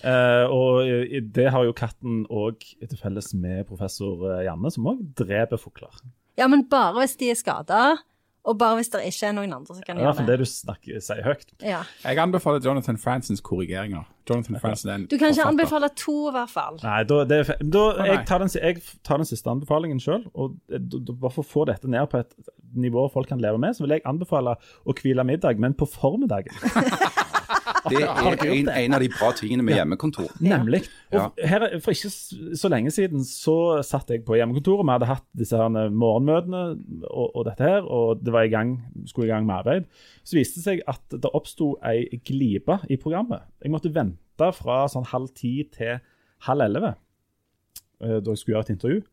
Eh, og det har jo katten òg til felles med professor eh, Janne, som òg dreper fugler. ja, men bare hvis de er skada, og bare hvis det ikke er noen andre som kan er gjøre det. Det er det du snakker, sier høyt. Ja. Jeg anbefaler Jonathan Fransens korrigeringer. Jonathan Franson er en Du kan ikke forfatter. anbefale to, i hvert fall. Nei, da, det er, da nei. jeg, tar den, jeg tar den siste anbefalingen sjøl. Eh, bare for å få dette ned på et nivå folk kan leve med, så vil jeg anbefale å hvile middag, men på formiddagen. Det er en, en av de bra tingene med hjemmekontor. Nemlig. Og her, For ikke så lenge siden så satt jeg på hjemmekontoret. Vi hadde hatt disse her morgenmøtene og, og dette her, og det var i gang, skulle i gang med arbeid. Så viste det seg at det oppsto ei glipe i programmet. Jeg måtte vente fra sånn halv ti til halv elleve eh, da jeg skulle gjøre et intervju.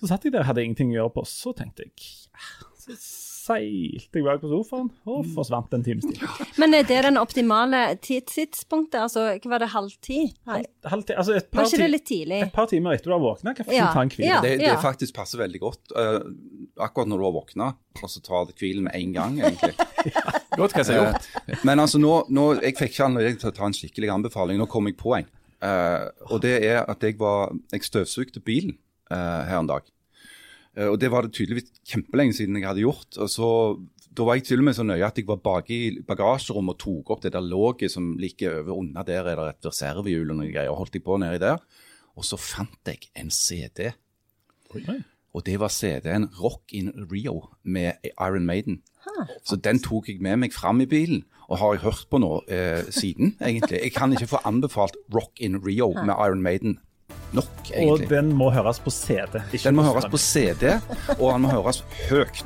Så satt jeg der, hadde ingenting å gjøre på. Så tenkte jeg ja, Så seilte jeg bak på sofaen og forsvant en times tid. Men er det den optimale tidstidspunktet? Altså, hva var det, halv ti? Nei, Halv ti- altså et par, Var ikke det litt tidlig? et par timer etter du har våkna, kan Ja, ta en hvil. ja. Det, det faktisk passer veldig godt. Uh, akkurat når du har våkna, og så tar det hvilen med en gang, egentlig. Godt hva jeg har gjort. Eh, Men altså, nå, nå Jeg fikk ikke anledning til å ta en skikkelig anbefaling. Nå kom jeg på en. Uh, og det er at jeg var Jeg støvsugde bilen uh, her en dag. Eh, og det var det tydeligvis kjempelenge siden jeg hadde gjort. og så da var jeg til og med så nøye at jeg var bak i bagasjerommet og tok opp det der låget som ligger over under der, er det et reservehjul og noen greier. Holdt jeg på nedi der. Og så fant jeg en CD. Oi. Og det var CD-en Rock in Rio med Iron Maiden. Så den tok jeg med meg fram i bilen, og har jeg hørt på nå eh, siden, egentlig. Jeg kan ikke få anbefalt Rock in Rio med Iron Maiden nok, egentlig. Og den må høres på CD. Den må høres på CD, og den må høres høyt.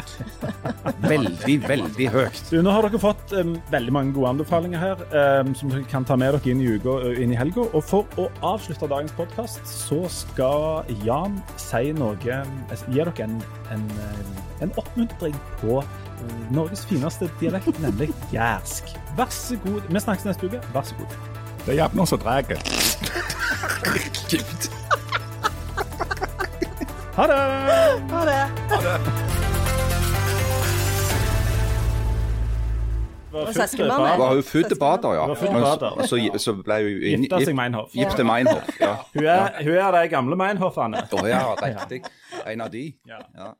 Veldig, veldig høyt. Du, nå har dere fått um, veldig mange gode anbefalinger her, um, som dere kan ta med dere inn i uka inn i helga. Og for å avslutte dagens podkast, så skal Jan si noe Gi dere en, en, en oppmuntring på Norges fineste dialekt, nemlig jærsk. Vær så god. Vi snakkes neste uke. Vær så god. Det er jævlig noe som drar. Gud. Ha det! Ha det. Fullt søskenbarnet. Var hun født til bader, ja. Men så, så, ble hun inn- Gifta seg Meinhof. Gifte Meinhof. Ja. Hun er, hun er de gamle Meinhoffene. Å ja, riktig. En av de. Ja. Ja.